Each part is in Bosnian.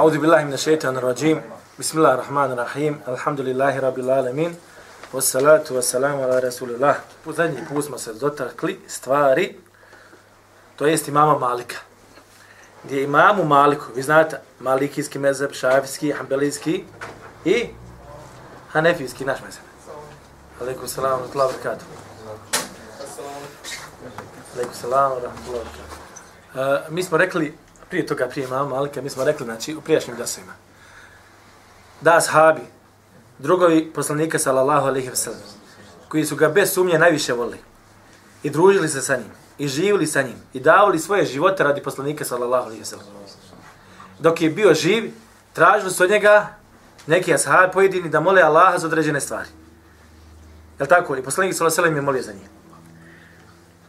A'udhu billahi min ash-shaytan ar-rajim. Bismillah ar-Rahman rahim. Alhamdulillahi rabbil alamin. Wassalatu wassalamu ala rasulillah. U zadnji put smo se dotakli stvari, to jest imama Malika. Gdje imamu Maliku, vi znate, malikijski mezheb, šafijski, hanbelijski i hanefijski naš mezheb. Aleykum salam wa rahmatullahi wa barakatuh. Aleykum salam wa rahmatullahi wa barakatuh. E, mi smo rekli prije toga, prije imama Malika, mi smo rekli, znači, u prijašnjim glasovima, da ashabi, drugovi poslanika, sallallahu alaihi wa koji su ga bez sumnje najviše volili i družili se sa njim, i živili sa njim, i davali svoje živote radi poslanika, sallallahu alaihi wa. Dok je bio živ, tražili su od njega neki ashabi pojedini da mole Allaha za određene stvari. Je tako? I poslanik sallallahu alaihi wa sellem je molio za njih.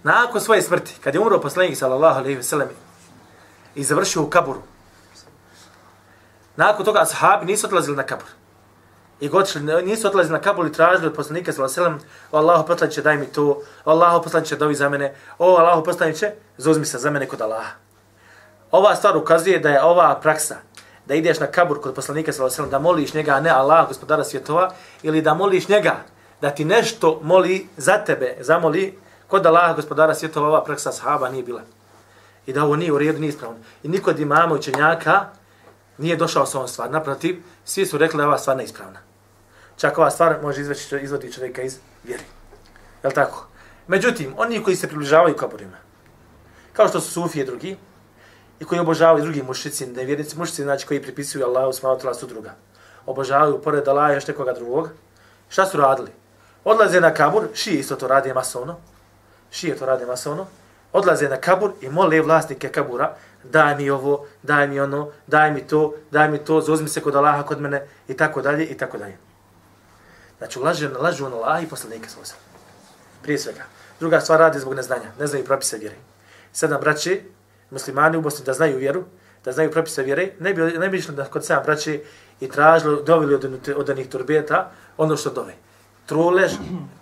Nakon svoje smrti, kad je umro poslanik sallallahu alaihi wa sellem, i završio u kaburu. Nakon toga ashabi nisu odlazili na kabur. I gotišli, nisu odlazili na kabur i tražili od poslanika sallallahu alejhi ve sellem: "O Allahu poslanice, daj mi to. O Allahu poslanice, dovi za mene. O Allahu poslanice, zauzmi se za mene kod Allaha." Ova stvar ukazuje da je ova praksa da ideš na kabur kod poslanika sallallahu alejhi ve sellem da moliš njega, a ne Allah, gospodara svjetova, ili da moliš njega da ti nešto moli za tebe, zamoli kod Allaha, gospodara svjetova, ova praksa sahaba nije bila i da ovo nije u redu, nije ispravno. I niko od imama učenjaka nije došao sa ovom stvar. Naprotiv, svi su rekli da ova stvar neispravna. Čak ova stvar može izveći, izvodi čovjeka iz vjeri. Je li tako? Međutim, oni koji se približavaju kaburima, kao što su sufije drugi, i koji obožavaju drugi mušici, nevjernici mušici, znači koji pripisuju Allahu smatula su druga, obožavaju pored Allaha još nekoga drugog, šta su radili? Odlaze na kabur, šije isto to radi masovno, šije to radi masovno, odlaze na kabur i mole vlasnike kabura, daj mi ovo, daj mi ono, daj mi to, daj mi to, zozmi se kod Allaha kod mene, i tako dalje, i tako dalje. Znači, lažu, lažu on Allaha i poslanika svoza. Prije svega. Druga stvar radi zbog neznanja, ne znaju propise vjere. Sedam braće, muslimani u Bosni, da znaju vjeru, da znaju propise vjere, ne bi, ne bi išli da kod sedam braće i tražili, dovili od, od onih turbeta ono što dove. Trolež,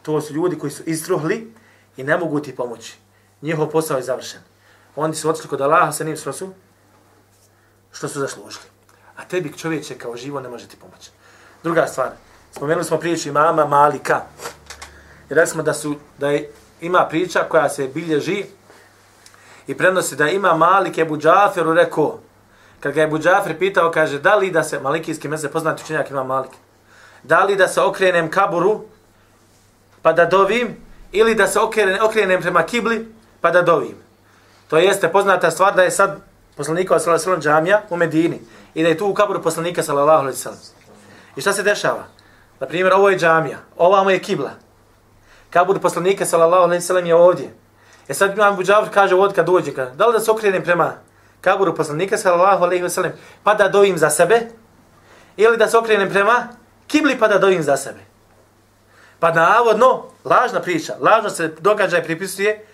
to su ljudi koji su istruhli i ne mogu ti pomoći njihov posao je završen. Oni su otišli kod Allaha sa njim što su, što su zaslužili. A tebi čovječe kao živo ne može ti pomoći. Druga stvar, spomenuli smo priču imama Malika. I rekli smo da, su, da je, ima priča koja se bilježi i prenosi da ima Malik Ebu Džaferu rekao, kad ga je Ebu Džafer pitao, kaže, da li da se, malikijski mese poznati učenjak ima Malik, da li da se okrenem kaburu, pa da dovim, ili da se okrenem, okrenem prema kibli, pa da dovim. To jeste poznata stvar da je sad poslanikova sallallahu alejhi ve džamija u Medini i da je tu u kaburu poslanika sallallahu alejhi ve I šta se dešava? Na primjer, ovo je džamija, ovamo je kibla. Kabur poslanika sallallahu alejhi ve je ovdje. E sad imam Buđavr kaže od kad dođe, kad, da li da se okrenem prema kaburu poslanika sallallahu alejhi ve sellem pa da dovim za sebe ili da se okrenem prema kibli pa da dovim za sebe. Pa navodno, lažna priča, lažno se događaj pripisuje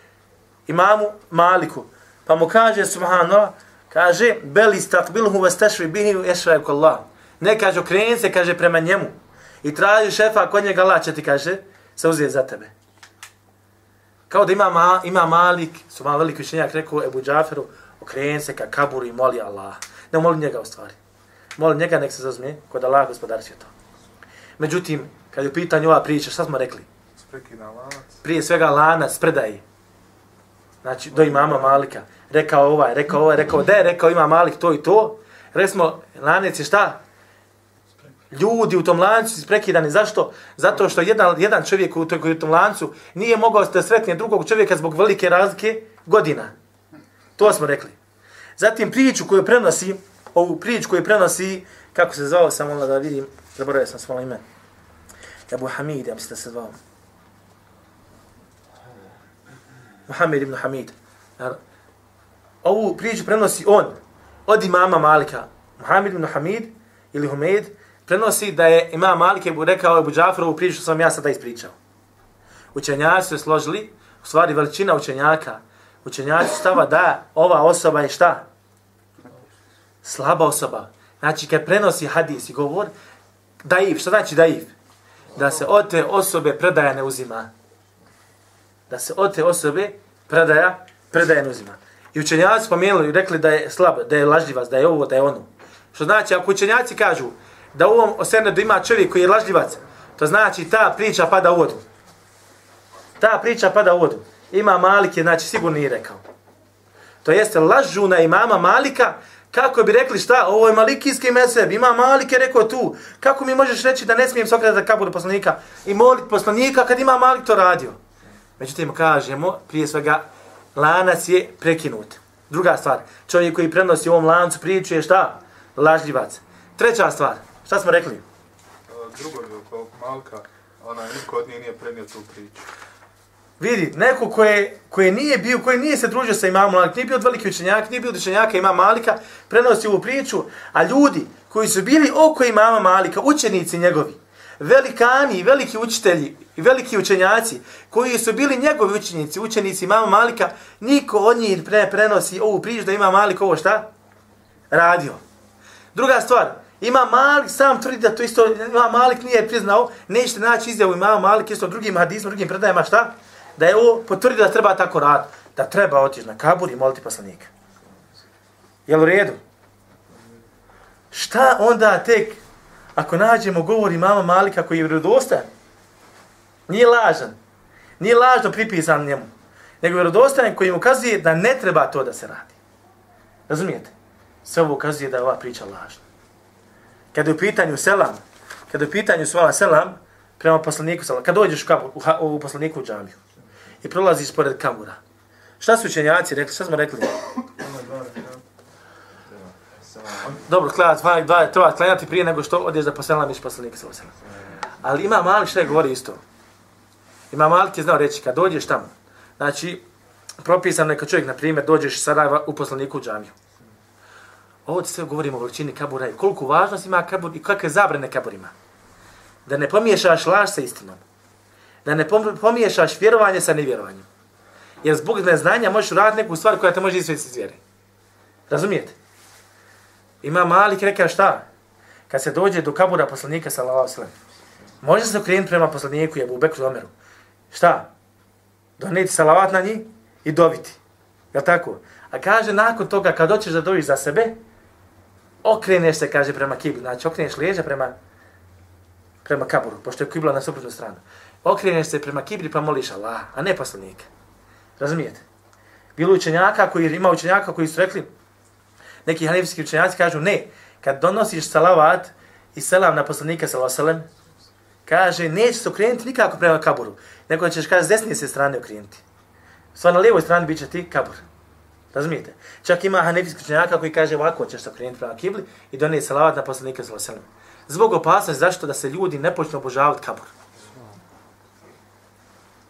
imamu Maliku. Pa mu kaže, subhanallah, kaže, beli stakbilhu vas tešvi bihi ešrajuk Allah. Ne kaže, okreni se, kaže, prema njemu. I traži šefa, kod njega Allah će ti, kaže, se uzije za tebe. Kao da ima, ma, ima Malik, su malo veliki učenjak rekao Ebu Džaferu, okreni se ka kaburu i moli Allah. Ne moli njega u stvari. Moli njega, nek se zazme, kod Allah gospodar svijeta. Međutim, kad je u pitanju ova priča, šta smo rekli? Prije svega lanac, predaje znači do imama Malika, rekao ovaj, rekao ovaj, rekao da je, rekao ima Malik to i to, resmo, lanec je šta? Ljudi u tom lancu su prekidani. Zašto? Zato što jedan, jedan čovjek u, toj, u tom lancu nije mogao da sretne drugog čovjeka zbog velike razlike godina. To smo rekli. Zatim priču koju prenosi, ovu priču koju prenosi, kako se zvao, samo da vidim, zaboravio sam svoj ime. Abu Hamid, ja mislim da se zvao. Muhammed ibn Hamid. Ovu priču prenosi on od imama Malika. Muhammed ibn Hamid ili Humeid prenosi da je imam Malik je rekao Ebu Džafarovu priču sam ja sada ispričao. Učenjaci su složili, u stvari veličina učenjaka, učenjaci stava da ova osoba je šta? Slaba osoba. Znači kad prenosi hadis i govor, daiv, šta znači daiv? Da se od te osobe predaja ne uzima da se od te osobe predaja, predaja ne uzima. I učenjaci spomenuli i rekli da je slab, da je lažljivac, da je ovo, da je ono. Što znači, ako učenjaci kažu da u ovom osenedu ima čovjek koji je lažljivac, to znači ta priča pada u vodu. Ta priča pada u vodu. Ima Malik je, znači, sigurno nije rekao. To jeste, lažu na imama Malika, kako bi rekli šta, ovo je malikijski meseb, ima Malik je rekao tu. Kako mi možeš reći da ne smijem se okretati kaburu poslanika i moliti poslanika kad ima Malik to radio? Međutim, kažemo, prije svega, lanac je prekinut. Druga stvar, čovjek koji prenosi u ovom lancu priču je šta? Lažljivac. Treća stvar, šta smo rekli? Drugo je oko Malka, ona niko od nije nije prenio tu priču. Vidi, neko koje, koje nije bio, koje nije se družio sa imamom Malik, nije bio od velike učenjaka, nije bio od učenjaka imama Malika, prenosi ovu priču, a ljudi koji su bili oko imama Malika, učenici njegovi, velikani, veliki učitelji i veliki učenjaci, koji su bili njegovi učenici, učenici imama Malika, niko od njih pre, prenosi ovu priču da ima Malik ovo šta? Radio. Druga stvar, ima Malik sam tvrdi da to isto, ima Malik nije priznao, nećete naći izjavu imama Malik, isto drugim hadismom, drugim predajama šta? Da je ovo potvrdi da treba tako rad, da treba otići na kabur i moliti poslanika. Jel u redu? Šta onda tek ako nađemo govor imama Malika koji je vredostajan, nije lažan, nije lažno pripisan njemu, nego vjerodostojan koji mu ukazuje da ne treba to da se radi. Razumijete? Sve ovo ukazuje da je ova priča lažna. Kada je u pitanju selam, kada je u pitanju svala selam, prema poslaniku selam, kada dođeš u, kabur, u, u poslaniku u džamiju i prolaziš pored kamura, šta su učenjaci rekli, šta smo rekli? Dobro, klanjati, dva, dva, treba klanjati prije nego što odješ da poselamiš poslanika sa osela. Ali ima mali što je govori isto. Ima Malik ti je znao reći, kad dođeš tamo, znači, propisano je kad čovjek, na primjer, dođeš Sarajeva u poslaniku u džamiju. Ovo ti sve govorimo o veličini kabura i koliko važnost ima kabur i kakve zabrane kabur ima. Da ne pomiješaš laž sa istinom. Da ne pomiješaš vjerovanje sa nevjerovanjem. Jer zbog neznanja možeš uraditi neku stvar koja te može izvesti iz vjere. Razumijete? Ima Malik rekao šta? Kad se dođe do kabura poslanika sallallahu alejhi ve sellem. Može se okrenuti prema poslaniku Abu Bekru Omeru. Šta? Doneti salavat na njih i dobiti. Je tako? A kaže nakon toga kad hoćeš da doviš za sebe, okreneš se, kaže, prema kibli. Znači, okreneš lijeđa prema, prema kaburu, pošto je kibla na suprotnu stranu. Okreneš se prema kibli pa moliš Allah, a ne poslanika. Razumijete? Bilo učenjaka koji ima učenjaka koji su rekli, neki hanefijski učenjaci kažu ne, kad donosiš salavat i selam na poslanika sallallahu kaže neće se okrenuti nikako prema kaburu, nego ćeš kaže s desne se strane okrenuti. Sva na lijevoj strani bit će ti kabur. Razumijete? Čak ima hanefijski učenjaka koji kaže ovako ćeš se okrenuti prema kibli i donijeti salavat na poslanika sallallahu Zbog opasnosti zašto da se ljudi ne počnu obožavati kabur.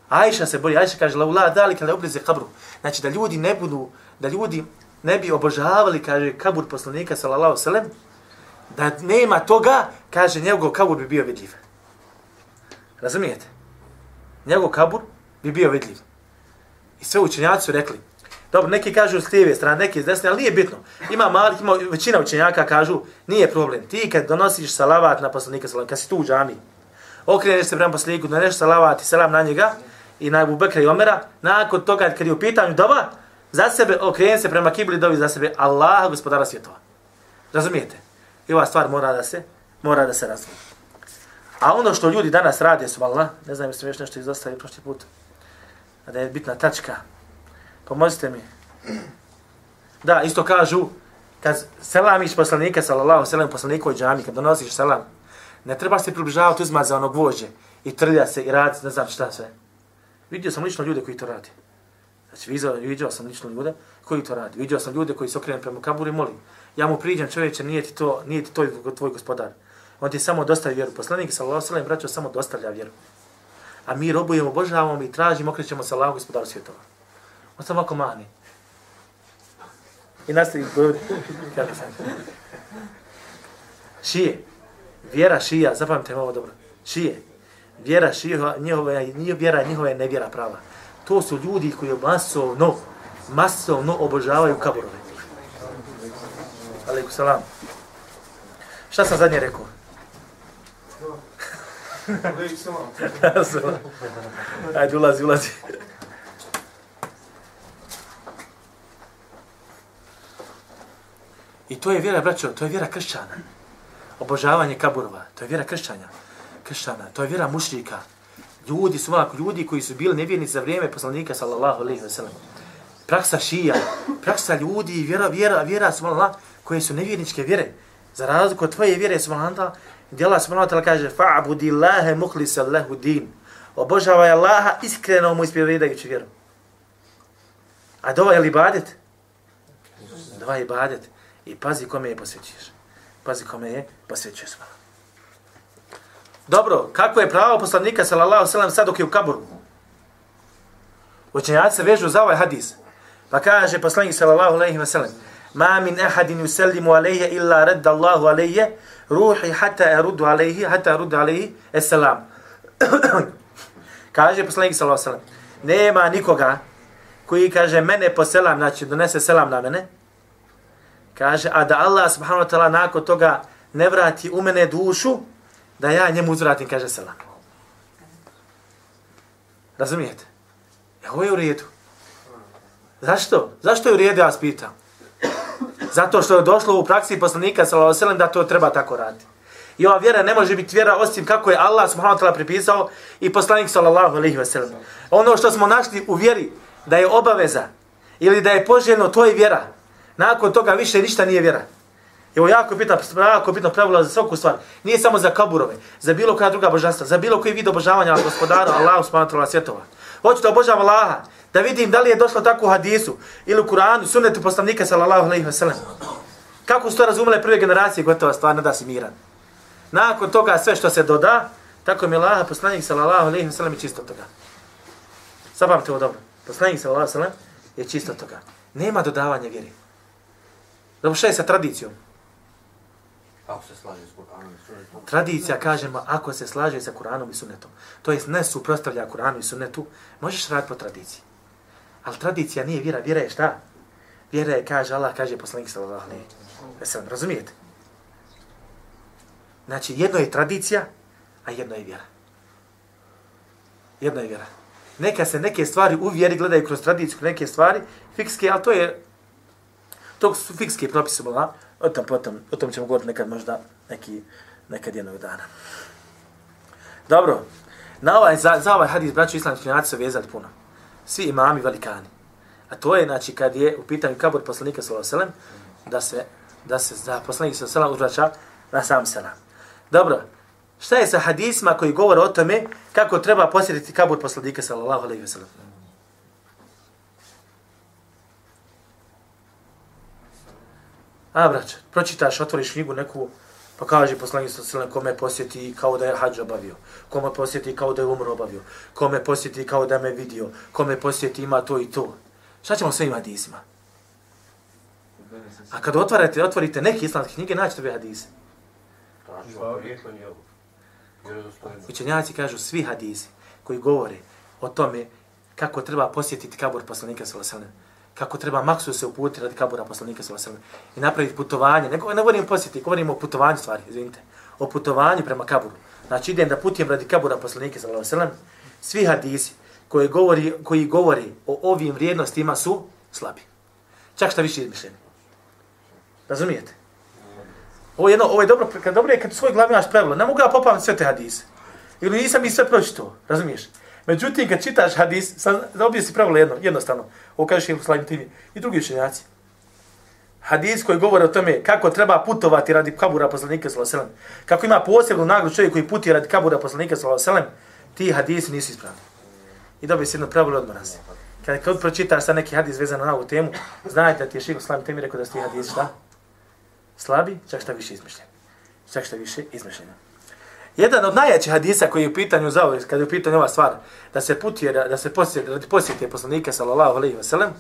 Ajša se boji, Ajša kaže, laula ula dalika le oblize kabru. Znači da ljudi ne budu, da ljudi ne bi obožavali, kaže, kabur poslanika, sallallahu sallam, da nema toga, kaže, njegov kabur bi bio vidljiv. Razumijete? Njegov kabur bi bio vidljiv. I sve učenjaci su rekli, dobro, neki kažu s lijeve strane, neki s desne, ali nije bitno. Ima malih, ima većina učenjaka kažu, nije problem. Ti kad donosiš salavat na poslanika, salavat, kad si tu u džami, okreneš se prema poslaniku, doneš salavat i salam na njega, i na Abu Bekra i Omera, nakon toga kad je u pitanju doba, za sebe okreni se prema kibli dovi za sebe Allah, gospodara svjetova. Razumijete? I ova stvar mora da se, mora da se razumije. A ono što ljudi danas rade su ne znam jeste još nešto izostavili prošli put, a da je bitna tačka. Pomozite mi. Da, isto kažu, kad selamiš poslanika, sallallahu selam, poslanika džami, kad donosiš selam, ne treba se približavati uzmat za onog vođe i trlja se i radi, ne znam šta sve. Vidio sam lično ljude koji to radi. Znači, vidio, vidio sam lično ljude koji to radi. Vidio sam ljude koji se okrenu prema kaburu i molim. Ja mu priđem, čovječe, nije ti to, nije ti to tvoj gospodar. On ti samo dostavi vjeru. Poslanik sa Allahom i braćo samo dostavlja vjeru. A mi robujemo, obožavamo i tražimo, okrećemo se Allahom gospodaru svjetova. On sam ovako mani. I nastavi govori. Kako sam? Šije. Vjera šija, zapamite ovo dobro. Šije. Vjera šija, njihova, njihova vjera, njihova je nevjera prava to su ljudi koji masovno, masovno obožavaju kaburove. Aleikum salam. Šta sam zadnje rekao? Ajde, ulazi, ulazi. I to je vjera, braćo, to je vjera kršćana. Obožavanje kaburova, to je vjera kršćanja. Kršćana, to je vjera mušrika. Ljudi su malako, ljudi koji su bili nevjernici za vrijeme poslanika, sallallahu alaihi wa sallam. Praksa šija, praksa ljudi, vjera, vjera, vjera, sallallahu koji su nevjerničke vjere. Za razliku od tvoje vjere, sallallahu djela sallallahu kaže, fa'budi Allahe muhlisa lehu din. Obožavaj Allaha iskreno mu ispovjedajući vjeru. A dova je li ibadet? Dova je ibadet. I pazi kome je posvećuješ. Pazi kome je posvećuješ. Dobro, kako je pravo poslanika sallallahu sallam sad dok je u kaburu? Učenjaci se vežu za ovaj hadis. Pa kaže poslanik sallallahu alaihi wa sallam Ma min ahadin yusallimu alayya illa radda Allahu alayya ruhi hatta aruddu alayhi hatta aruddu alayhi assalam. kaže poslanik sallallahu alejhi ve sellem: Nema nikoga koji kaže mene poselam, znači donese selam na mene, kaže, a da Allah subhanahu wa ta'ala nakon toga ne vrati u mene dušu, da ja njemu uzvratim, kaže selam. Razumijete? E, ovo je u redu. Zašto? Zašto je u redu, ja vas pitam? Zato što je došlo u praksi poslanika sallallahu da to treba tako raditi. I ova vjera ne može biti vjera osim kako je Allah subhanahu wa ta'ala pripisao i poslanik sallallahu alejhi ve sellem. Ono što smo našli u vjeri da je obaveza ili da je poželjno, to je vjera. Nakon toga više ništa nije vjera. Evo jako bitno, jako bitno pravilo za svaku stvar. Nije samo za kaburove, za bilo koja druga božanstva, za bilo koji vid obožavanja gospodara, Allahu subhanahu wa svjetova. Hoću da obožavam Allaha, da vidim da li je došlo tako u hadisu ili u Kuranu, sunnetu poslanika sallallahu alejhi ve sellem. Kako su to razumele prve generacije, gotova stvar, da si miran. Nakon toga sve što se doda, tako mi Allaha poslanik sallallahu alejhi ve sellem je čisto toga. Zapamtite ovo dobro. Poslanik sallallahu alejhi ve sellem je čisto toga. Nema dodavanja vjeri. Dobro, šta je sa tradicijom? Ako se slaže s Kur'anom i sunnetom. Tradicija, kažemo, ako se slaže sa Kur'anom i sunnetom, to jest ne suprostavlja Kur'anu i sunnetu, možeš raditi po tradiciji. Ali tradicija nije vjera, vjera je šta? Vjera je, kaže Allah, kaže poslanik sallallahu alejhi ve sellem. E razumijete? Znači, jedno je tradicija, a jedno je vjera. Jedno je vjera. Neka se neke stvari u vjeri gledaju kroz tradiciju, neke stvari fikske, ali to je to su fikske propise, bila, o tom potom, o tom ćemo govoriti nekad možda neki, nekad jednog dana. Dobro, na ovaj, za, za ovaj hadis, braću islamski činjaci su vezali puno. Svi imami velikani. A to je, znači, kad je u pitanju kabor poslanika s.a.v. da se, da se za poslanik s.a.v. uzvraća na sam selam. Dobro, šta je sa hadisma koji govore o tome kako treba posjetiti kabur poslanika s.a.v. A, brać, pročitaš, otvoriš knjigu neku, pa kaže poslanik sa selem kome posjeti kao da je hađ obavio, kome posjeti kao da je umro obavio, kome posjeti kao da me vidio, kome posjeti ima to i to. Šta ćemo sve ima hadisima? A kad otvarate, otvorite neke islamske knjige, naćete ove hadise. Učenjaci kažu svi hadisi koji govore o tome kako treba posjetiti kabor poslanika sa selem kako treba maksu se uputiti radi kabura poslanika sa vasem i napraviti putovanje. Ne, ne govorim posjeti, govorim o putovanju stvari, izvinite. O putovanju prema kaburu. Znači idem da putujem radi kabura poslanika sa vasem. Svi hadisi koji govori, koji govori o ovim vrijednostima su slabi. Čak šta više izmišljeni. Razumijete? Ovo je, jedno, ovo je dobro, kad dobro je kad svoj glavi imaš pravilo. Ne mogu ja popaviti sve te hadise. Ili nisam i sve pročito. Razumiješ? Međutim, kad čitaš hadis, sad dobije si pravilo jedno, jednostavno. Ovo kažeš Šehu Slavim i drugi učenjaci. Hadis koji govore o tome kako treba putovati radi kabura poslanika sallallahu Kako ima posebnu nagradu čovjek koji putuje radi kabura poslanika sallallahu ti hadisi nisu ispravni. I dobije se jedno pravilo odmah nas. Kad, kad pročitaš sa neki hadis vezan na ovu temu, znajte da ti je Šehu Slavim Tini rekao da su ti hadisi šta? Slabi, čak šta više izmišljeni. Čak šta više izmišljeni. Jedan od najjačih hadisa koji je u pitanju za ovaj, ovo, kada je u pitanju ova stvar, da se putuje, da se posjeti, da posjeti poslanika, sallallahu alaihi ve sellem.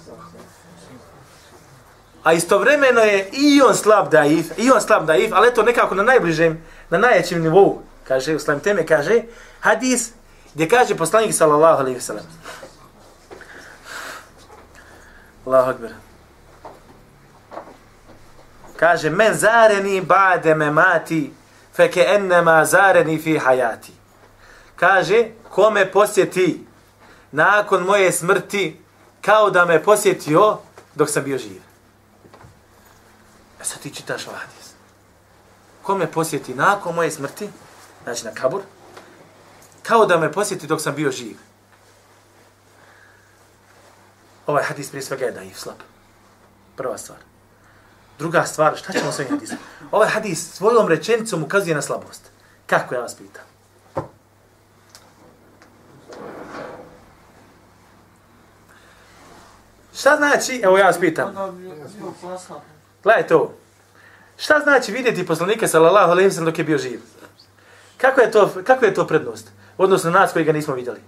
a istovremeno je i on slab daif, i on slab daif, ali to nekako na najbližem, na najjačim nivou, kaže, u slavim teme, kaže, hadis gdje kaže poslanik, sallallahu alaihi ve sellem. Allahu akbar. Kaže, men zareni ba'de me mati, feke ennema zareni fi hayati. Kaže, ko me posjeti nakon moje smrti, kao da me posjetio dok sam bio živ. E sad ti čitaš ovaj hadis. Ko me posjeti nakon moje smrti, znači na kabur, kao da me posjeti dok sam bio živ. Ovaj hadis prije svega je da je slab. Prva stvar. Druga stvar, šta ćemo s ovim hadisom? Ovaj hadis svojom rečenicom ukazuje na slabost. Kako ja vas pitam? Šta znači, evo ja vas pitam. Gledaj to. Šta znači vidjeti poslanika sallallahu alejhi ve sellem dok je bio živ? Kako je to kako je to prednost? Odnosno nas koji ga nismo vidjeli.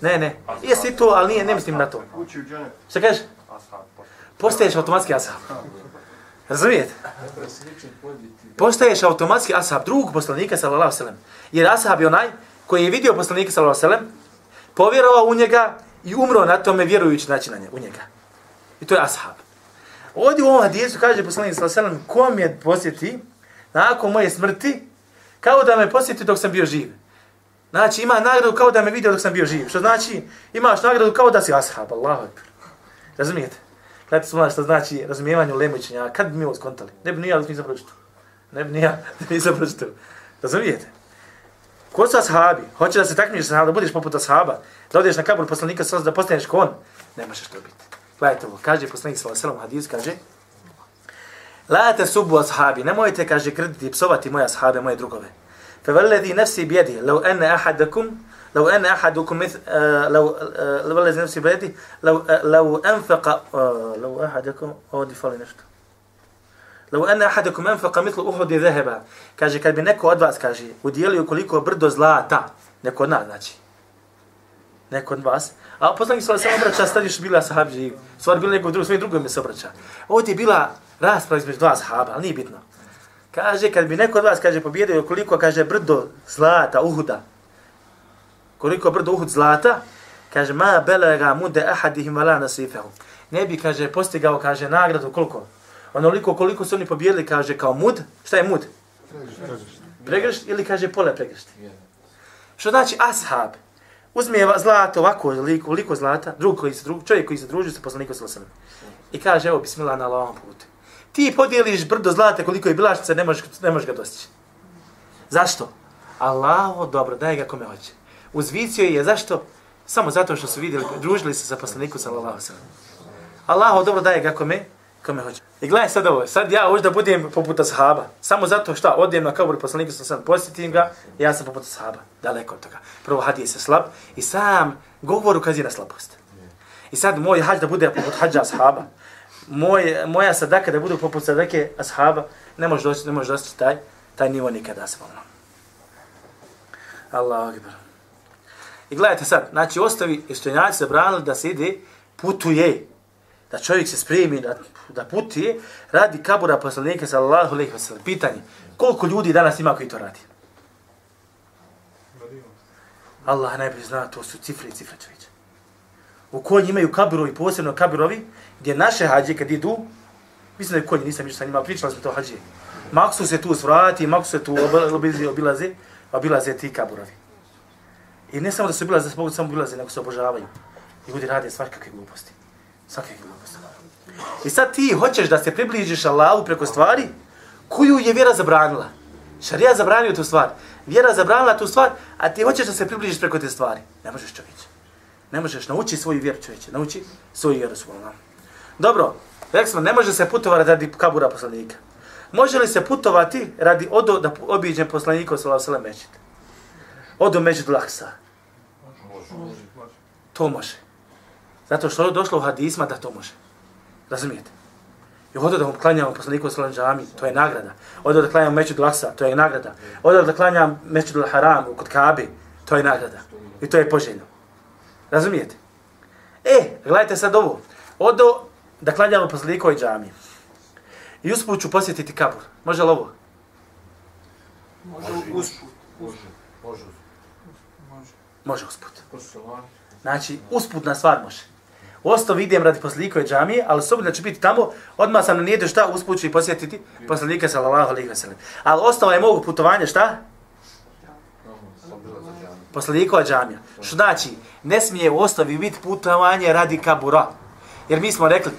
Ne, ne. Jesi to, ali nije, ne mislim na to. Šta kažeš? Postaješ automatski ashab. Razumijete? Postaješ automatski ashab drugog poslanika sallallahu alejhi ve sellem. Jer ashab je onaj koji je vidio poslanika sallallahu alejhi ve sellem, povjerovao u njega i umro na tome vjerujući znači na nje, u njega. I to je ashab. Ovdje u ovom hadijesu kaže poslanik sallallahu alejhi ve sellem kom je posjeti nakon moje smrti kao da me posjeti dok sam bio živ. Znači ima nagradu kao da me vidio dok sam bio živ. Što znači imaš nagradu kao da si ashab. Allahu ekber. Razumijete? Gledajte smo što znači razumijevanje lemoćenja. Kad bi mi ovo skontali? Ne bi nija da nisam pročitao. Ne bi nija da nisam pročitao. Razumijete? Ko su ashabi? Hoće da se takmiš sa da budeš poput ashaba, da odeš na kabur poslanika sa da postaneš kon? Ne možeš to biti. Gledajte ovo, kaže poslanik sallallahu alejhi ve hadis kaže La tasubu ashabi, nemojte kaže krediti psovati moje ashabe, moje drugove. Fa valladhi nafsi bi yadi, law anna ahadakum لو أن أحدكم مثل لو لو الذي نفسي بيدي لو لو أنفق لو أحدكم أو دي فالي نشط لو أن أحدكم أنفق مثل أحد ذهبا kaže kad bi neko od vas kaže udijelio koliko brdo zlata neko od nas znači neko od vas a poslanik se samo obraća stadi što bila sahabi živ stvar bila nekog drugog svojim drugom se obraća ovdje je bila rasprava između dva sahaba ali nije bitno kaže kad bi neko od vas kaže pobjedio koliko kaže brdo zlata uhuda koliko brdo uhud zlata, kaže, ma belega mude ahadihim vala nasifehum. Ne bi, kaže, postigao, kaže, nagradu koliko? Onoliko koliko su oni pobjedili, kaže, kao mud. Šta je mud? Pregršt ili, kaže, pole pregršti. Što znači ashab? Uzme zlato ovako, liko, liko zlata, drug koji se, drug, čovjek koji se druži sa poslanikom sallallahu I kaže, evo, bismillah na Allahom putu. Ti podijeliš brdo zlata koliko je bilašnica, ne možeš, ne možeš ga dostići. Zašto? Allaho dobro, daj ga kome hoće uzvicio je zašto? Samo zato što su vidjeli, družili se sa poslaniku sallallahu sallam. Allaho dobro daje ga kome, kome hoće. I gledaj sad ovo, sad ja hoću da budem poput ashaba. Samo zato što odijem na kabur poslaniku sallallahu sallam, posjetim ga, ja sam poput ashaba. Daleko od toga. Prvo hadije se slab i sam govor ukazuje na slabost. I sad moj hađ da bude poput hađa ashaba. Moj, moja sadaka da bude poput sadake ashaba, ne može doći, ne može doći taj, taj nivo nikada se volno. Allahu akbar. I gledajte sad, znači ostavi istojenjaci zabranili da se ide, putuje, da čovjek se spremi da, da putuje, radi kabura poslanika sallallahu alaihi wa sallam. Pitanje, koliko ljudi danas ima koji to radi? Allah najbolje zna, to su cifre i cifre čovječe. U konji imaju kabirovi, posebno kabirovi, gdje naše hađe kad idu, mislim da je konji, nisam išao sa njima, pričali smo to hađe. Maksu se tu svrati, maksu se tu obilaze, obilaze ti kaburovi. I ne samo da se bila za Bogu samo bilaze, nego se obožavaju. I ljudi rade svakakve gluposti. Svakakve gluposti. I sad ti hoćeš da se približiš Allahu preko stvari koju je vjera zabranila. Šarija zabranio tu stvar. Vjera zabranila tu stvar, a ti hoćeš da se približiš preko te stvari. Ne možeš čovječe. Ne možeš nauči svoju vjeru čovječe. Nauči svoju vjeru svoju. Dobro, rekli smo, ne može se putovati radi kabura poslanika. Može li se putovati radi odo da obiđe poslanika sallallahu alejhi ve sellem Odo među Laksa. To može. Zato što je došlo u hadisma da to može. Razumijete? I odo da mu klanjamo poslaniku sallam džami, to je nagrada. Odo da klanjamo među Laksa, to je nagrada. Odo da klanjamo među Haram kod Kabe, to je nagrada. I to je poželjno. Razumijete? E, gledajte sad ovo. Odo da klanjamo poslaniku džami. I usput ću posjetiti kabur. Može li ovo? Može usput. Može. Može. Može usput. Znači, usputna stvar može. Osto vidim radi poslikove džamije, ali s da će biti tamo, odmah sam nanijedio šta usput ću i posjetiti poslanika sallallahu alaihi wa sallam. Ali ostalo je mogu putovanje šta? Poslanikova džamija. Što znači, ne smije u osnovi biti putovanje radi kabura. Jer mi smo rekli,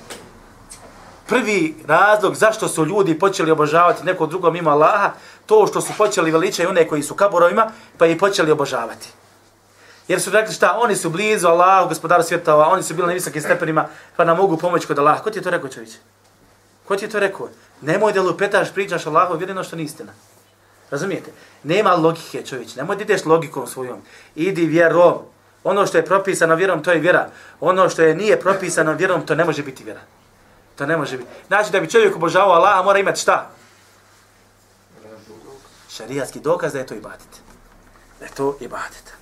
prvi razlog zašto su ljudi počeli obožavati nekog drugog mimo Allaha, to što su počeli veličati one koji su kaburovima, pa i počeli obožavati. Jer su rekli šta, oni su blizu Allahu, gospodaru svjetova, oni su bili na visokim stepenima, pa nam mogu pomoći kod Allaha. Ko ti je to rekao, čovječ? Ko ti je to rekao? Nemoj da lupetaš, pričaš Allahu, vjereno što nije istina. Razumijete? Nema logike, čovječ. Nemoj da ideš logikom svojom. Idi vjerom. Ono što je propisano vjerom, to je vjera. Ono što je nije propisano vjerom, to ne može biti vjera. To ne može biti. Znači da bi čovjek obožavao Allaha, mora imati šta? Šarijatski dokaz da je to ibadet. Da je to ibadet.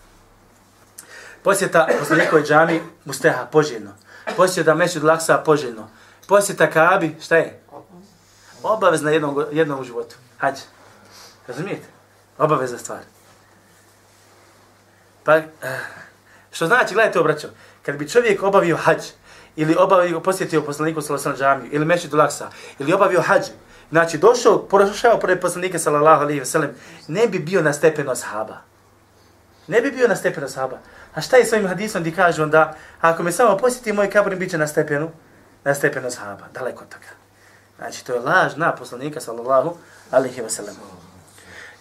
Posjeta poslanikove džami Musteha, poželjno. Posjeta Mešid Laksa, poželjno. Posjeta Kaabi, šta je? Obavezna jednom, jednom u životu. Hađ. Razumijete? Obavezna stvar. Pa, eh, što znači, gledajte obraćao, kad bi čovjek obavio hađ, ili obavio, posjetio poslaniku sallallahu džamiju, ili Mešid Laksa, ili obavio hađ, znači došao, prošao pored poslanika sallallahu alaihi wa ne bi bio na stepenu sahaba. Ne bi bio na stepenu sahaba. A šta je s ovim hadisom gdje kaže onda, ako me samo posjeti moj kabur, bit će na stepenu, na stepenu sahaba, daleko od toga. Znači, to je laž na poslanika, sallallahu alihi wasallam.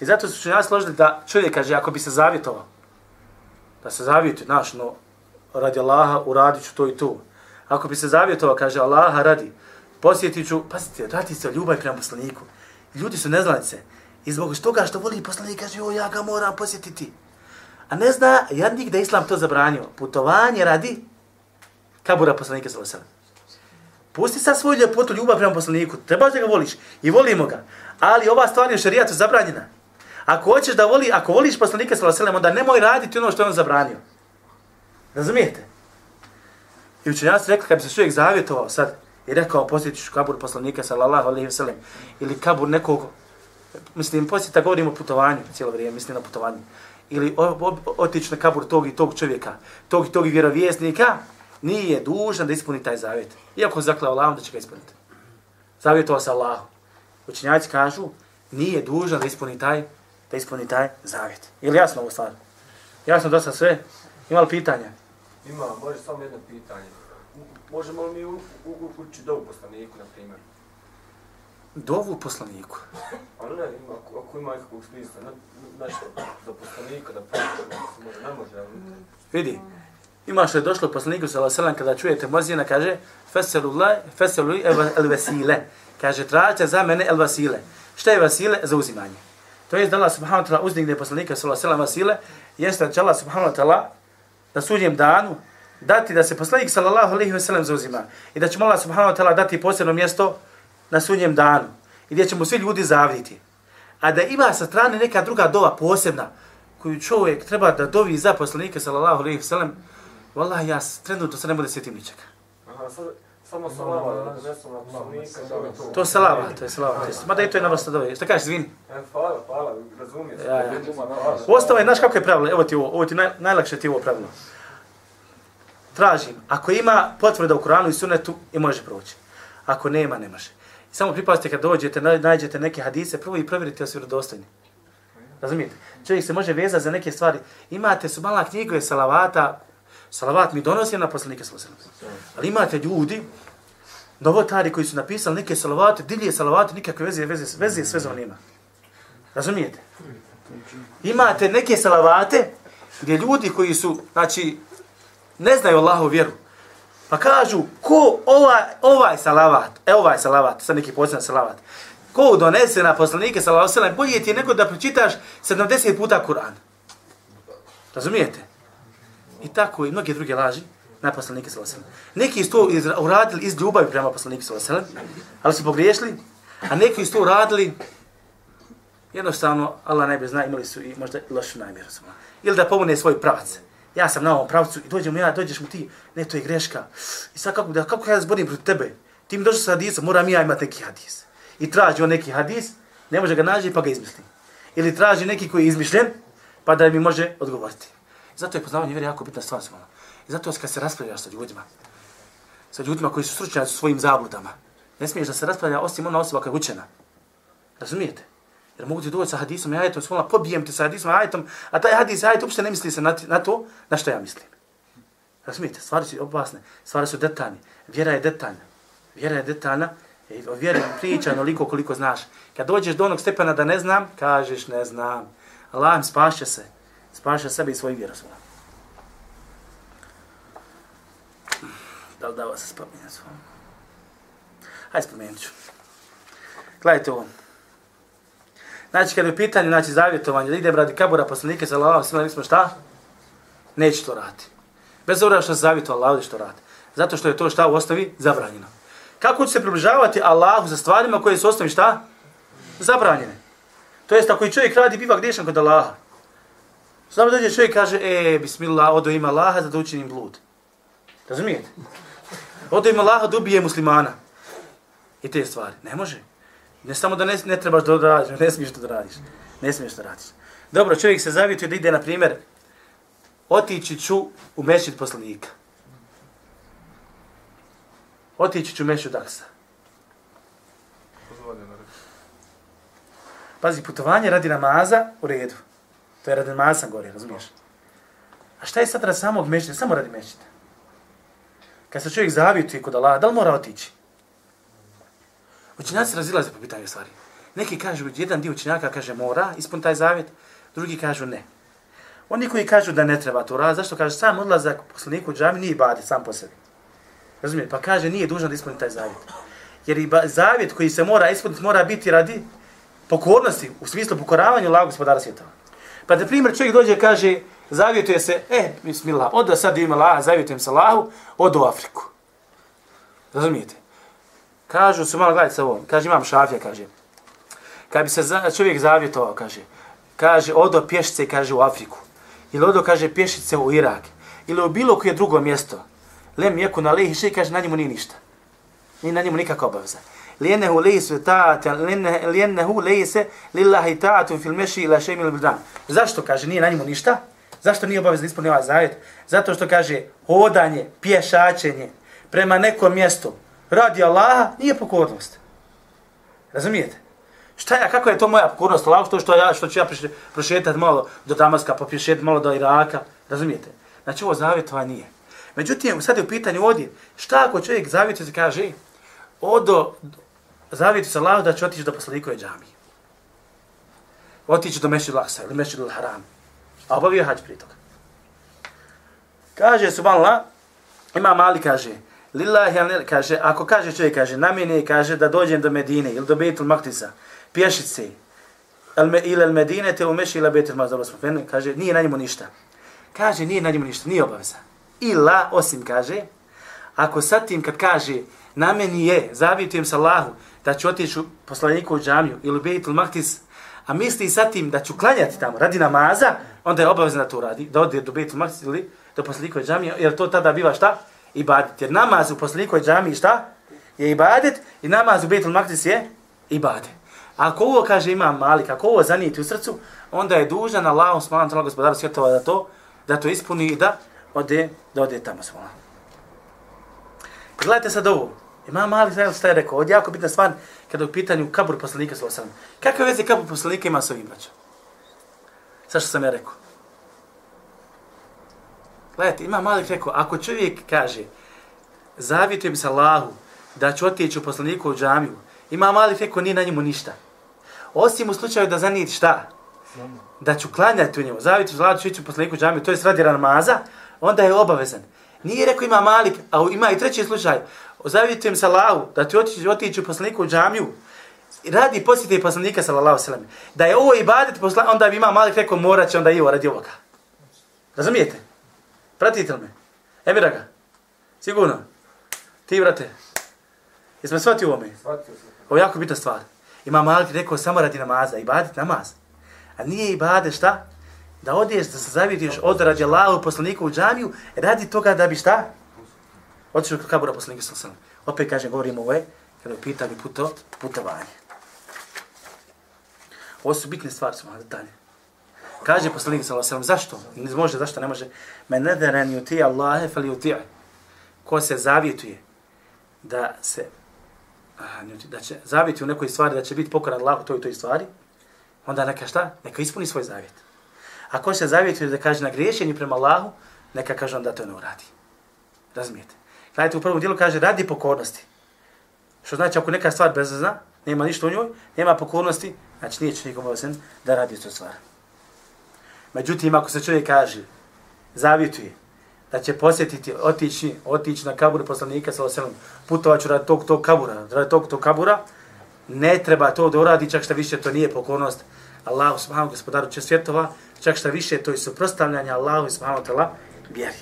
I zato su ja složili da čovjek kaže, ako bi se zavjetovao, da se zavjetuje, znaš, no, radi Allaha, uradit ću to i to. Ako bi se zavjetovao, kaže, Allaha radi, posjetit ću, pazite, radi se o ljubavi prema poslaniku. Ljudi su neznalice. I zbog toga što voli poslanik, kaže, o, ja ga moram posjetiti. A ne zna jadnik da Islam to zabranio. Putovanje radi kabura poslanika sa osam. Pusti sad svoju ljepotu, ljubav prema poslaniku. Trebaš da ga voliš. I volimo ga. Ali ova stvar je u šarijatu zabranjena. Ako hoćeš da voli, ako voliš poslanika sa osam, onda nemoj raditi ono što je on zabranio. Razumijete? I učenjaci rekli, kad bi se čovjek zavjetovao sad, i rekao, posjetiš kabur poslanika sallallahu alejhi ve sellem ili kabur nekog, mislim, posjeta govorimo o putovanju cijelo vrijeme, mislim na putovanje ili otići na kabur tog i tog čovjeka, tog i tog vjerovjesnika, nije dužan da ispuni taj zavjet. Iako zaklao Allahom da će ga ispuniti. Zavjetovao se Allahom. Učenjaci kažu, nije dužan da ispuni taj, da ispuni taj zavjet. Je li jasno ovo stvar? Jasno dosta sve? Ima li pitanja? Ima, može samo jedno pitanje. Možemo li mi uključiti do poslaniku, na primjer? Dovu poslaniku. Ali ne, ima, ako, ako ima nekakvog smisla, nešto za poslanika, da poslanika, može, ne može, ali... Vidi, ima što je došlo poslaniku sa Alaselam kada čujete mozina, kaže Feselullah, feselullah el vesile. Kaže, tražite za mene el vasile. Šta je vasile? Za uzimanje. To je da Allah subhanahu wa ta'ala uzdigne poslanika sa Alaselam vasile, jeste da će Allah subhanahu wa ta'ala na sudnjem danu dati da se poslanik sallallahu alaihi wa sallam zauzima i da će Allah subhanahu wa ta'ala dati posebno mjesto na sunnjem danu i gdje ćemo svi ljudi zavljiti. A da ima sa strane neka druga dova posebna koju čovjek treba da dovi za poslanike sallallahu alejhi ve sellem, vallahi ja trenutno se ne bude sjetim ničega. samo salava, poslanika. To je salava, to je salava. To je, mada i to je na vrsta dove. Šta kažeš, zvini? E, hvala, hvala, razumijem. Ja, ja. Ostalo je, znaš kako je pravilo? Evo ti ovo, ovo ti naj, najlakše ti ovo pravilo. Tražim, ako ima potvrda u Koranu i Sunnetu, i može proći. Ako nema, ne može. Samo pripazite kad dođete, nađete neke hadise, prvo i provjerite da su vjerodostojni. Razumijete? Čovjek se može vezati za neke stvari. Imate su mala knjiga salavata, salavat mi donosi na poslanike sallallahu Ali imate ljudi, novotari koji su napisali neke salavate, dilje salavate, nikakve veze, veze, veze sve za nema. Razumijete? Imate neke salavate gdje ljudi koji su, znači, ne znaju Allahu vjeru, Pa kažu, ko ovaj, ovaj salavat, e ovaj salavat, sad neki posljedan salavat, ko donese na poslanike salavat salam, bolje ti je nego da pročitaš 70 puta Kur'an. Razumijete? I tako i mnoge druge laži na poslanike salavat. Neki su to uradili iz ljubavi prema poslanike salavat ali su pogriješili, a neki su to uradili jednostavno, Allah najbolje zna, imali su i možda lošu namjeru. Ili da pomune svoj pravac ja sam na ovom pravcu i dođem ja, dođeš mu ti, ne, to je greška. I sad kako, da, kako ja zborim protiv tebe? Ti mi došao sa hadisom, moram ja imati neki hadis. I traži on neki hadis, ne može ga naći pa ga izmisli. Ili traži neki koji je izmišljen, pa da mi može odgovoriti. I zato je poznavanje vjere jako bitna stvar svojom. I zato je kad se raspravljaš sa ljudima, sa ljudima koji su stručnjaci svojim zabludama, ne smiješ da se raspravlja osim ona osoba koja je učena. Razumijete? Jer mogu ti doći sa hadisom i ajetom, smola, pobijem te sa hadisom i ajetom, a taj hadis i ajet uopšte ne misli se na, na to na što ja mislim. Razumijete, stvari su opasne, stvari su detaljne, vjera je detaljna. Vjera je detaljna I o vjeri priča onoliko koliko znaš. Kad dođeš do onog stepena da ne znam, kažeš ne znam. Allah im spašće se. Spašće sebe i svoju vjeru svoj. Da li da vas se spominje svojom? Hajde spomenut ću. Gledajte ovo. Znači, kad je pitanje, znači, zavjetovanje, da ide radi kabura poslanike za Allah, svima smo šta? Neće to raditi. Bez obzira što se zavjeto Allah, što radi. Zato što je to šta u osnovi zabranjeno. Kako će se približavati Allahu za stvarima koje su osnovi šta? Zabranjene. To jest, ako i čovjek radi, biva gdješan kod Allaha. Samo dođe čovjek kaže, e, bismillah, odo ima Allaha da učinim blud. Razumijete? Odo ima Allaha da ubije muslimana. I te stvari. Ne može. Ne samo da ne, ne trebaš da radiš, ne smiješ da radiš. Ne smiješ da radiš. Dobro, čovjek se zavituje da ide, na primjer, otići ću u mešćid poslanika. Otići ću u mešćid Daksa. Pazi, putovanje radi namaza u redu. To je radi namaza sam govorio, razumiješ? A šta je sad radi samog mešćida? Samo radi mešćida. Kad se čovjek zavituje kod Allah, da li mora otići? Učenjaci razilaze po pitanju stvari. Neki kažu, jedan dio učenjaka kaže mora ispun taj zavjet, drugi kažu ne. Oni koji kažu da ne treba to raditi, zašto kaže sam odlazak poslaniku u džami nije badi sam po sebi. Razumijete? Pa kaže nije dužan da ispuni taj zavjet. Jer i zavjet koji se mora ispuniti mora biti radi pokornosti, u smislu pokoravanja Allahu gospodara svjetova. Pa da primjer čovjek dođe i kaže, zavjetuje se, e, bismillah, od sad ima Allah, zavjetujem se Allahu, od u Afriku. Razumijete? Kažu su malo gledajte sa kaže imam šafija, kaže. Kad bi se za, čovjek zavjetovao, kaže, kaže, odo pješice, kaže, u Afriku. Ili odo, kaže, pješice u Irak. Ili u bilo koje drugo mjesto. Lem jeku na lehi še, kaže, na njemu nije ništa. Ni na njemu nikakva obaveza. Lijenehu lejsu ta'ata, lijenehu lejse lillahi ta'atun fil meši ila še'mi il bildan. Zašto, kaže, nije na njemu ništa? Zašto nije obavezno ispunio ovaj zavjet? Zato što kaže, hodanje, pješačenje prema nekom mjestu radi Allaha nije pokornost. Razumijete? Šta ja, kako je to moja pokornost Allahu, što, što, ja, što ću ja prošetati malo do Damaska, pa prošetati malo do Iraka, razumijete? Znači ovo zavjetova nije. Međutim, sad je u pitanju ovdje, šta ako čovjek zavjetuje se kaže, odo, zavjetuje se Allahu da će otići do poslanikove džamije. Otići do Mešid Laksa ili Mešid Haram. A obavio hađ prije toga. Kaže Subhanallah, ima mali kaže, Lillahi anil, kaže, ako kaže čovjek, kaže, na mene kaže da dođem do Medine ili do Betul Maktisa, pješice, al me, ili el Medine te umeši ila Betul Maktisa, kaže, nije na njemu ništa. Kaže, nije na njemu ništa, nije obaveza. Ila, osim kaže, ako sa tim kad kaže, na meni je, zavitujem sa Allahu, da ću otići u poslaniku u džamiju ili Betul Maktis, a misli sa tim da ću klanjati tamo radi namaza, onda je obavezno da to radi, da ode do Betul Maktis ili do poslaniku u džamiju, jer to tada biva šta? Ibadet. Jer namaz u poslanikoj džami šta? Je ibadet i namaz u Betul Maktis je ibadet. Ako ovo kaže ima Malik, ako ovo zanijeti u srcu, onda je dužan Allah, smalam tala gospodara svjetova da to, da to ispuni i da ode, da ode tamo smalam. Pogledajte sad ovo. Ima Malik, znaš šta je rekao? Ovdje je jako bitna stvar kada je u pitanju kabur poslanika sa osam. Kakve veze kabur poslanika ima s ovim braćom? Sa što sam ja rekao? Gledajte, ima Malik rekao, ako čovjek kaže, zavjetujem se Allahu da ću otići u poslaniku u džamiju, ima Malik rekao, nije na njemu ništa. Osim u slučaju da zanijeti šta? Da ću klanjati u njemu, zavjetujem se Allahu da ću ići u poslaniku u džamiju, to je radi namaza, onda je obavezan. Nije rekao ima Malik, a ima i treći slučaj, zavjetujem se Allahu da ću otići, otići u poslaniku u džamiju, radi posjeti poslanika sallallahu sallam. Da je ovo ibadet, posla, onda bi ima Malik rekao, moraće onda i ovo radi ovoga. Razumijete? Pratite li me? Emira ga. Sigurno. Ti, brate. Jesmo shvatili ovo me? Shvatio sam. Ovo je jako bitna stvar. Ima Malik rekao samo radi namaza. Ibadet namaz. A nije ibadet šta? Da odiješ, da se zavitiš od rađe Allahu poslaniku u džamiju, radi toga da bi šta? Otišao kod kabura poslanika sam sam. Opet kažem, govorimo ovo je, kada je pitali puto, putovanje. Ovo su bitne stvari, smo detalje. Kaže poslanik sallallahu alejhi ve zašto? Ne može, zašto ne može? Men nadara yuti Allah falyuti. Ko se zavjetuje da se aha, da će zavjeti u nekoj stvari da će biti pokoran Allahu toj toj stvari, onda neka šta? Neka ispuni svoj zavjet. A ko se zavjetuje da kaže na griješenje prema Allahu, neka kaže onda to ne uradi. Razumijete? Gledajte, u prvom dijelu kaže radi pokornosti. Što znači ako neka stvar bezvezna, nema ništa u njoj, nema pokornosti, znači nije čovjek obavezan da radi tu stvar. Međutim, ako se čovjek kaže, zavituje, da će posjetiti, otići, otići na kabur poslanika sa oselom, putovat ću radi tog, tog kabura, radi tog, tog kabura, ne treba to da uradi, čak što više to nije pokornost Allahu subhanahu gospodaru će svjetova, čak što više to je suprostavljanje Allahu subhanahu tala vjeri.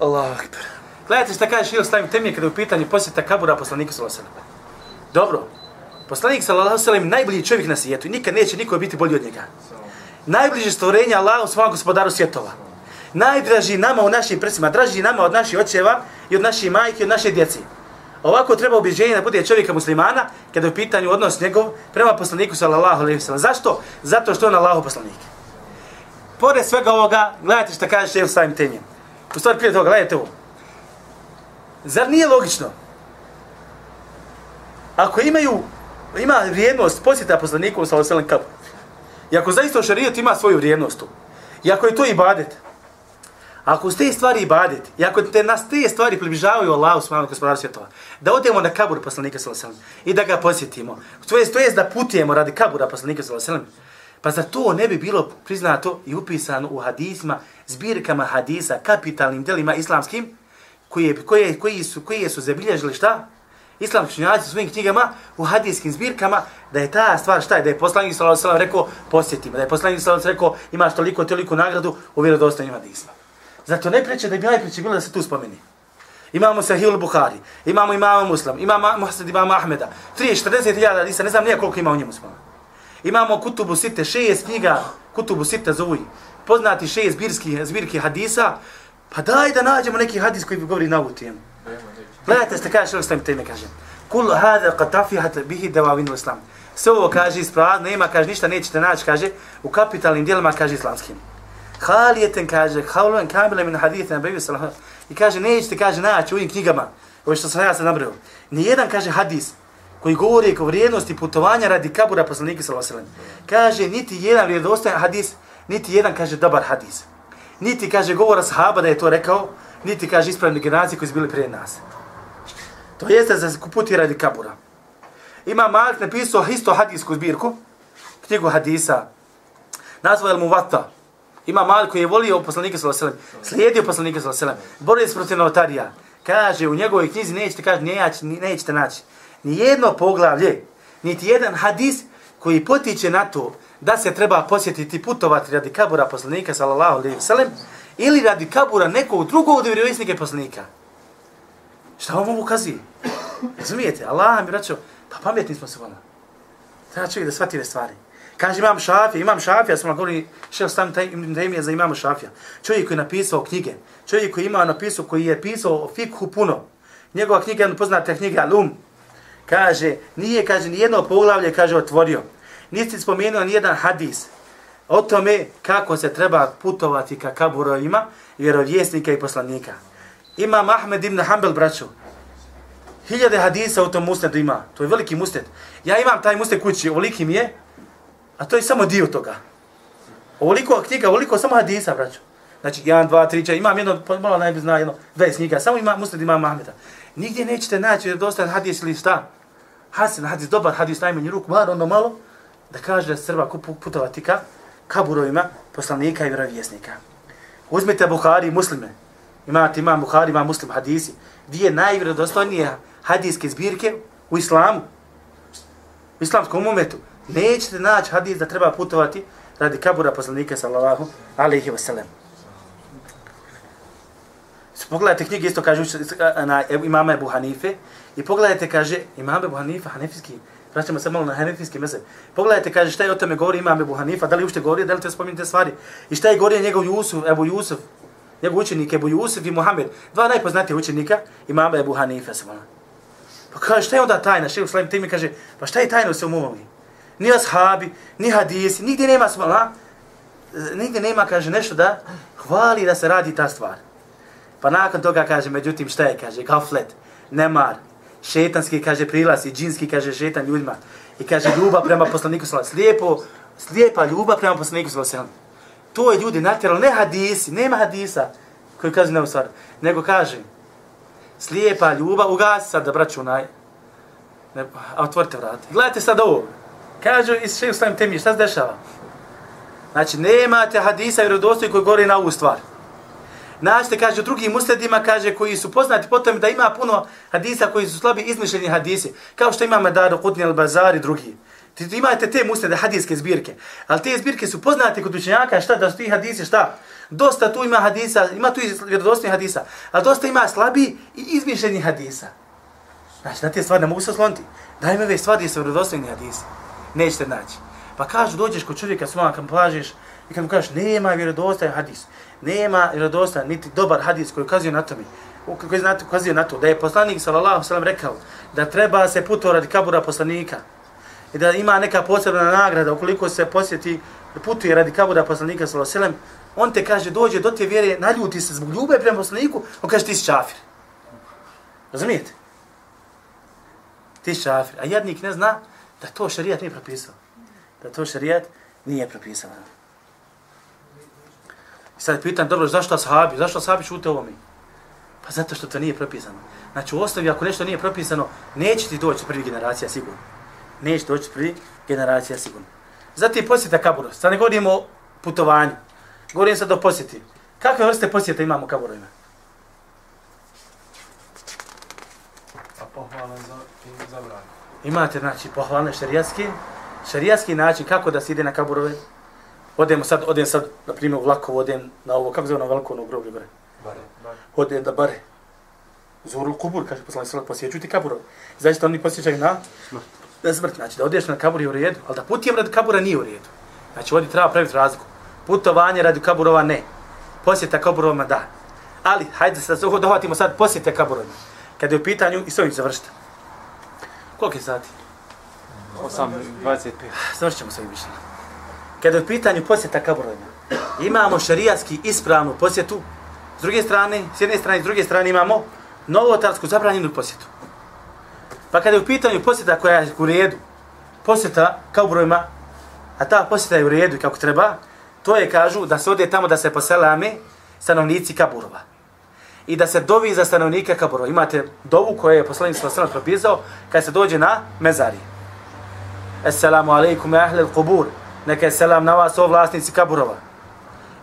Allahu akbar. Gledajte šta kaže Šil stavim temije kada je u pitanju posjeta kabura poslanika sa oselom. Dobro, poslanik sallallahu alejhi ve najbolji čovjek na svijetu i nikad neće niko biti bolji od njega. Najbliže stvorenje Allahu subhanahu gospodaru svjetova najdraži nama u našim prsima, draži nama od naših očeva i od naših majke i od naše djeci. Ovako treba objeđenje da bude čovjeka muslimana kada je u pitanju odnos njegov prema poslaniku sallallahu alejhi ve sellem. Zašto? Zato što je on Allahov poslanik. Pored svega ovoga, gledajte što kaže Šejh Saim Temije. U stvari prije toga, gledajte ovo. Zar nije logično? Ako imaju, ima vrijednost posjeta poslaniku sallallahu alejhi ve sellem I ako zaista šarijet ima svoju vrijednost tu. I ako je to ibadet, Ako ste stvari ibadet, i ako te nas te stvari približavaju Allahu subhanahu gospodaru svjetova, da odemo na kabur poslanika sallallahu alejhi i da ga posjetimo. To jest to jest da putujemo radi kabura poslanika sallallahu alejhi Pa za to ne bi bilo priznato i upisano u hadisima, zbirkama hadisa, kapitalnim delima islamskim, koji, koji, koji, su, koji su zabilježili šta? Islamski činjaci u svojim knjigama, u hadijskim zbirkama, da je ta stvar šta je, da je poslanik sallallahu alejhi rekao posjetimo, da je poslanik sallallahu rekao imaš toliko, toliko nagradu u vjerodostojnim hadisima. Zato ne preče da bi najpreče bilo da se tu spomeni. Imamo Sahih al-Bukhari, imamo imama Muslim, imamo Muhasad imama Ahmeda, 340.000 hadisa, ne znam nije koliko ima u njemu spomenu. Imamo Kutubu Sitte, šest knjiga, Kutubu Sitte zovu poznati šest zbirski, zbirki hadisa, pa daj da nađemo neki hadis koji bi govori na ovu temu. Gledajte, što kaže, što Islam, kaže. teme. Kul hada qatafihat bihi davavinu islam. Sve ovo kaže ispravno, nema kaže ništa nećete naći kaže u kapitalnim djelima kaže islamskim. Halijeten kaže, haulen kamila min haditha na sallahu I kaže, nećete, kaže, naći u ovim knjigama, ovo što sam ja sad nabrao. Nijedan, kaže, hadis koji govori o vrijednosti putovanja radi kabura poslanika sallahu Kaže, niti jedan vjerodostojan hadis, niti jedan, kaže, dobar hadis. Niti, kaže, govora sahaba da je to rekao, niti, kaže, ispravni generacije koji su bili prije nas. To jeste da se puti radi kabura. Ima Malik napisao isto hadijsku zbirku, knjigu hadisa, nazvao je Muvata, Ima Malik koji je volio poslanika sallallahu alejhi ve sellem, slijedio poslanika sallallahu alejhi ve sellem, borio se protiv notarija. Kaže u njegovoj knjizi nećete kaže nećete nećete naći ni jedno poglavlje, niti jedan hadis koji potiče na to da se treba posjetiti putovati radi kabura poslanika sallallahu alejhi ve sellem ili radi kabura nekog drugog od vjerovjesnika poslanika. Šta vam ovo ukazuje? Razumijete? Allah mi račo, pa pametni smo se vana. Treba čovjek da shvati stvari. Kaže imam Šafija, imam Šafija, smo govori šef taj temije za imam Šafija. Čovjek koji je napisao knjige, čovjek koji ima napisao, koji je pisao o fikhu puno. Njegova knjiga je poznata knjiga Alum. Kaže, nije, kaže, nijedno poglavlje, kaže, otvorio. Nisi spomenuo nijedan hadis o tome kako se treba putovati ka kaburovima vjerovjesnika i poslanika. Imam Ahmed ibn Hanbel, braćo, hiljade hadisa u tom musnedu ima. To je veliki musned. Ja imam taj musned kući, ovoliki mi je, A to je samo dio toga. Ovoliko knjiga, ovoliko samo hadisa, braćo. Znači, 1, 2, 3, 4, imam jedno, pa malo najbolje zna, jedno, 20 knjiga, samo ima musned imam Ahmeda. Nigdje nećete naći da dosta hadis ili šta. Hasan, hadis, dobar hadis, najmanji ruk, bar ono malo, da kaže da se putovati ka kaburovima poslanika i vjerovjesnika. Uzmite Buhari i muslime. Imate imam Buhari, imam muslim hadisi. Gdje je najvjerodostojnije hadiske zbirke u islamu. U islamskom umetu nećete naći hadis da treba putovati radi kabura poslanika sallallahu alaihi wasallam. Pogledajte knjige, isto kaže na imama Ebu Hanife, i pogledajte, kaže, imam Ebu Hanife, hanefijski, vraćamo se malo na hanefijski mesec, Pogledajte, kaže, šta je o tome govori imam Ebu Hanifa, da li ušte govori, da li te spominjete stvari. I šta je govori njegov Jusuf, Ebu Jusuf, njegov učenik Ebu Jusuf i Muhammed, dva najpoznatije učenika imama Ebu Hanife. Pa kaže, šta je onda tajna? Šehu Slavim Timi kaže, pa šta je tajna u svom umovi? ni ashabi, ni hadisi, nigdje nema smala, nigdje nema, kaže, nešto da hvali da se radi ta stvar. Pa nakon toga kaže, međutim, šta je, kaže, gaflet, nemar, šetanski, kaže, prilaz i džinski, kaže, šetan ljudima. I kaže, ljubav prema poslaniku sallam, slijepo, slijepa ljubav prema poslaniku sallam. To je ljudi natjeralo, ne hadisi, nema hadisa, koji kaže ne stvar, nego kaže, Slijepa ljubav, ugasi sad da braćunaj. Ne, a otvorite vrat. Gledajte sad ovo. Kažu iz šeju slavim temi, šta se dešava? Znači, nemate hadisa i vjerodostojni koji govori na ovu stvar. Našte, kaže, u drugim musledima, kaže, koji su poznati potom da ima puno hadisa koji su slabi izmišljeni hadisi. Kao što ima Medaru, Kutni, Al-Bazar i drugi. Imate te muslede hadijske zbirke. Ali te zbirke su poznate kod učenjaka, šta, da su ti hadisi, šta? Dosta tu ima hadisa, ima tu vjerodostojnih hadisa. Ali dosta ima slabi i izmišljenih hadisa. Znači, na te stvari ne mogu se osloniti. Daj mi ove stvari sa su vjerodostojni hadisi. Nećete naći. Pa kažu, dođeš kod čovjeka s vama, kad mu plažeš, i kad mu kažeš, nema vjerodostojan hadis, nema vjerodostojan, niti dobar hadis koji ukazuje na tome, koji ukazuje na to, da je poslanik, sallallahu sallam, rekao, da treba se putovati radi kabura poslanika, i da ima neka posebna nagrada, ukoliko se posjeti, putuje radi kabura poslanika, sallallahu sallam, on te kaže, dođe do te vjere, naljuti se zbog ljube prema poslaniku, on kaže, ti si čafir. Razumijete? Ti si čafir. A jednik ne zna da to šarijat nije propisao da to šarijat nije propisao. I sad pitan, dobro, zašto ashabi? Zašto ashabi šute ovo mi? Pa zato što to nije propisano. Znači u osnovi, ako nešto nije propisano, neće ti doći prvi generacija sigurno. Neće doći prvi generacija sigurno. Zatim posjeta kaburu. Sad ne govorimo o putovanju. Govorim sad o posjeti. Kakve vrste posjeta imamo kaburovima? A pohvala za, i zabranju. Imate, znači, pohvalne šarijatske, šarijatski način kako da se ide na kaburove. Odemo sad, odem sad, na primjer, u odem na ovo, kako zove na veliko ono groblje, bare? Bare. Odem da bare. Zuru kubur, kaže poslani sallat, posjeću ti kaburove. Znači, oni posjećaju na, na smrt. Znači, da odeš na kabur je u redu, ali da putijem radi kabura nije u redu. Znači, ovdje treba praviti razliku. Putovanje radi kaburova ne. Posjeta kaburovima da. Ali, hajde se da dohvatimo sad posjete kaburovima. Kada je u pitanju, i s ovim završite. Koliko je sati? 8, 25. Završit ćemo s ovim mišljenjem. Kada je u pitanju posjeta kaburovima, imamo šarijatski ispravnu posjetu, s druge strane, s jedne strane, s druge strane imamo novotarsku zabranjenu posjetu. Pa kada je u pitanju posjeta koja je u redu, posjeta kaburovima, a ta posjeta je u redu kako treba, to je, kažu, da se ode tamo da se poselame stanovnici kaburova. I da se dovi za stanovnika kaburova. Imate dovu koju je poslanik strana propisao kad se dođe na mezarije. Assalamu alaikum ahle al-kubur. Neka je selam na vas, o vlasnici kaburova.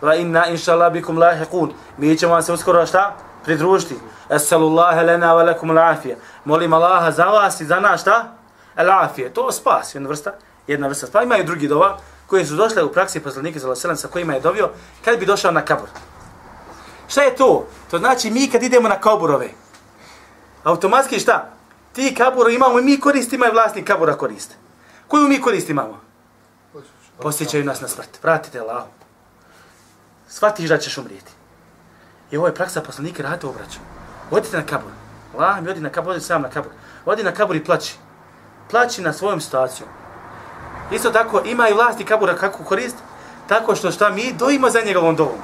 Va inna inša Allah bikum lahiqun. Mi ćemo vam se uskoro šta? Pridružiti. Assalamullahi lana wa lakum al-afija. Molim Allaha za vas i za nas šta? Al-afija. To spas, jedna vrsta. Jedna vrsta spas. Imaju drugi dova koji su došli u praksi poslanike za selam sa kojima je dovio kad bi došao na kabur. Šta je to? To znači mi kad idemo na kaburove, automatski šta? Ti kaburo imamo i mi koristimo i vlasnik kabura koriste. Koju mi korist imamo? Posjećaju nas na smrt. Vratite Allah. Svatiš da ćeš umrijeti. I ovo je praksa poslanika, radite obraću. Odite na kabur. Allah mi odi na kabur, odi sam na kabur. Odi na kabur i plaći. Plaći na svojom situacijom. Isto tako, ima i vlasti kabura kako korist, tako što šta mi dojimo za njegovom dovom.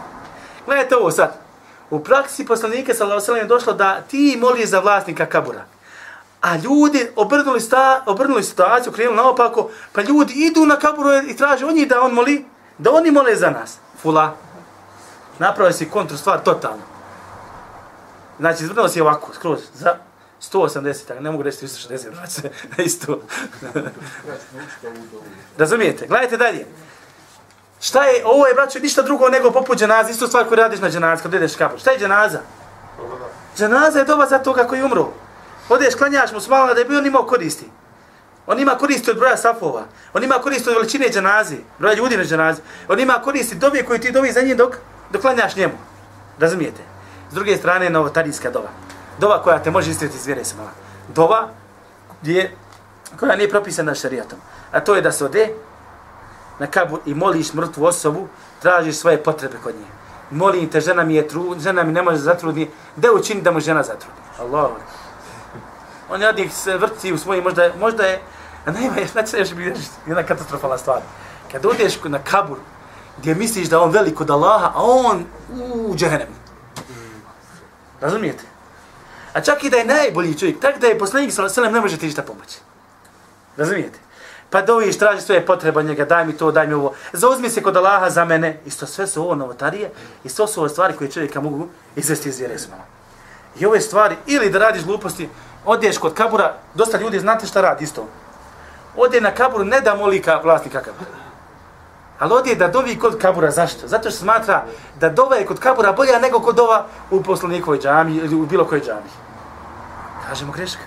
Gledajte ovo sad. U praksi poslanika sallallahu alejhi je došlo da ti moliš za vlasnika kabura. A ljudi obrnuli, sta, obrnuli situaciju, krenuli naopako, pa ljudi idu na kaburu i traže od njih da on moli, da oni mole za nas. Fula. Napravio si kontru stvar totalno. Znači, izvrnuo si ovako, skroz, za 180, tako ne mogu reći 360, vrati se na isto. Razumijete? Gledajte dalje. Šta je, ovo je, braćo, ništa drugo nego poput dženaza, isto stvar koju radiš na dženaza, kad ideš kapu. Šta je dženaza? Dženaza je doba za toga koji umru. Odeš, klanjaš mu smala da bi on imao koristi. On ima koristi od broja safova. On ima koristi od veličine dženazi, broja ljudi na dženazi. On ima koristi dobi koji ti dobi za njim dok, doklanjaš njemu. Razumijete? S druge strane, novotarijska dova. Dova koja te može istriti iz vjere samala. Dova gdje, koja nije propisana šarijatom. A to je da se ode na kabur i moliš mrtvu osobu, tražiš svoje potrebe kod nje. Molim te, žena mi je tru, žena mi ne može zatrudni, da učini da mu žena zatrudni. Allah. On je odnih se vrti u svojim, možda, možda je, a nema, znači još bi jedna katastrofalna stvar. Kad odeš na kabur, gdje misliš da on veliko od Allaha, a on u džehennemu. Razumijete? A čak i da je najbolji čovjek, tak da je poslanik sallallahu alejhi ne može ti ništa pomoći. Razumijete? Pa doviš, traži svoje potrebe njega, daj mi to, daj mi ovo. Zauzmi se kod Allaha za mene. Isto sve su ovo novotarije i to su ove stvari koje čovjeka mogu izvesti iz vjere. I ove stvari, ili da radiš gluposti, odeš kod kabura, dosta ljudi znate šta radi isto. Ode na kaburu, ne da moli ka vlasnika kabura. Ali je da dovi kod kabura, zašto? Zato što smatra da dova je kod kabura bolja nego kod dova u poslanikovoj džami ili u bilo kojoj džami. Kažemo greška.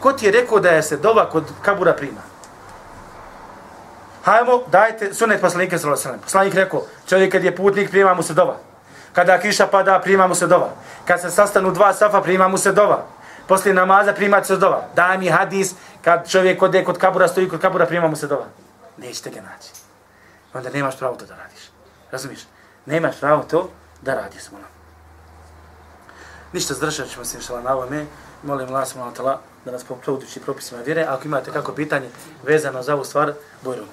Ko ti je rekao da je se dova kod kabura prima? Hajmo, dajte sunet poslanika sallallahu alejhi ve sellem. Poslanik rekao, čovjek kad je putnik prima mu se dova. Kada kiša pada, prima mu se dova. Kad se sastanu dva safa, prima mu se dova. Poslije namaza prima se dova. Daj mi hadis, kad čovjek ode kod kabura, stoji kod kabura, prima mu se dova. Nećete ga naći. Onda nemaš pravo to da radiš. Razumiješ? Nemaš pravo to da radiš. Molim. Ništa, zdržat ćemo se inšala na ovome. Molim Allah subhanahu wa ta'ala da nas poputući propisima vjere. Ako imate kako pitanje vezano za ovu stvar, bojrom.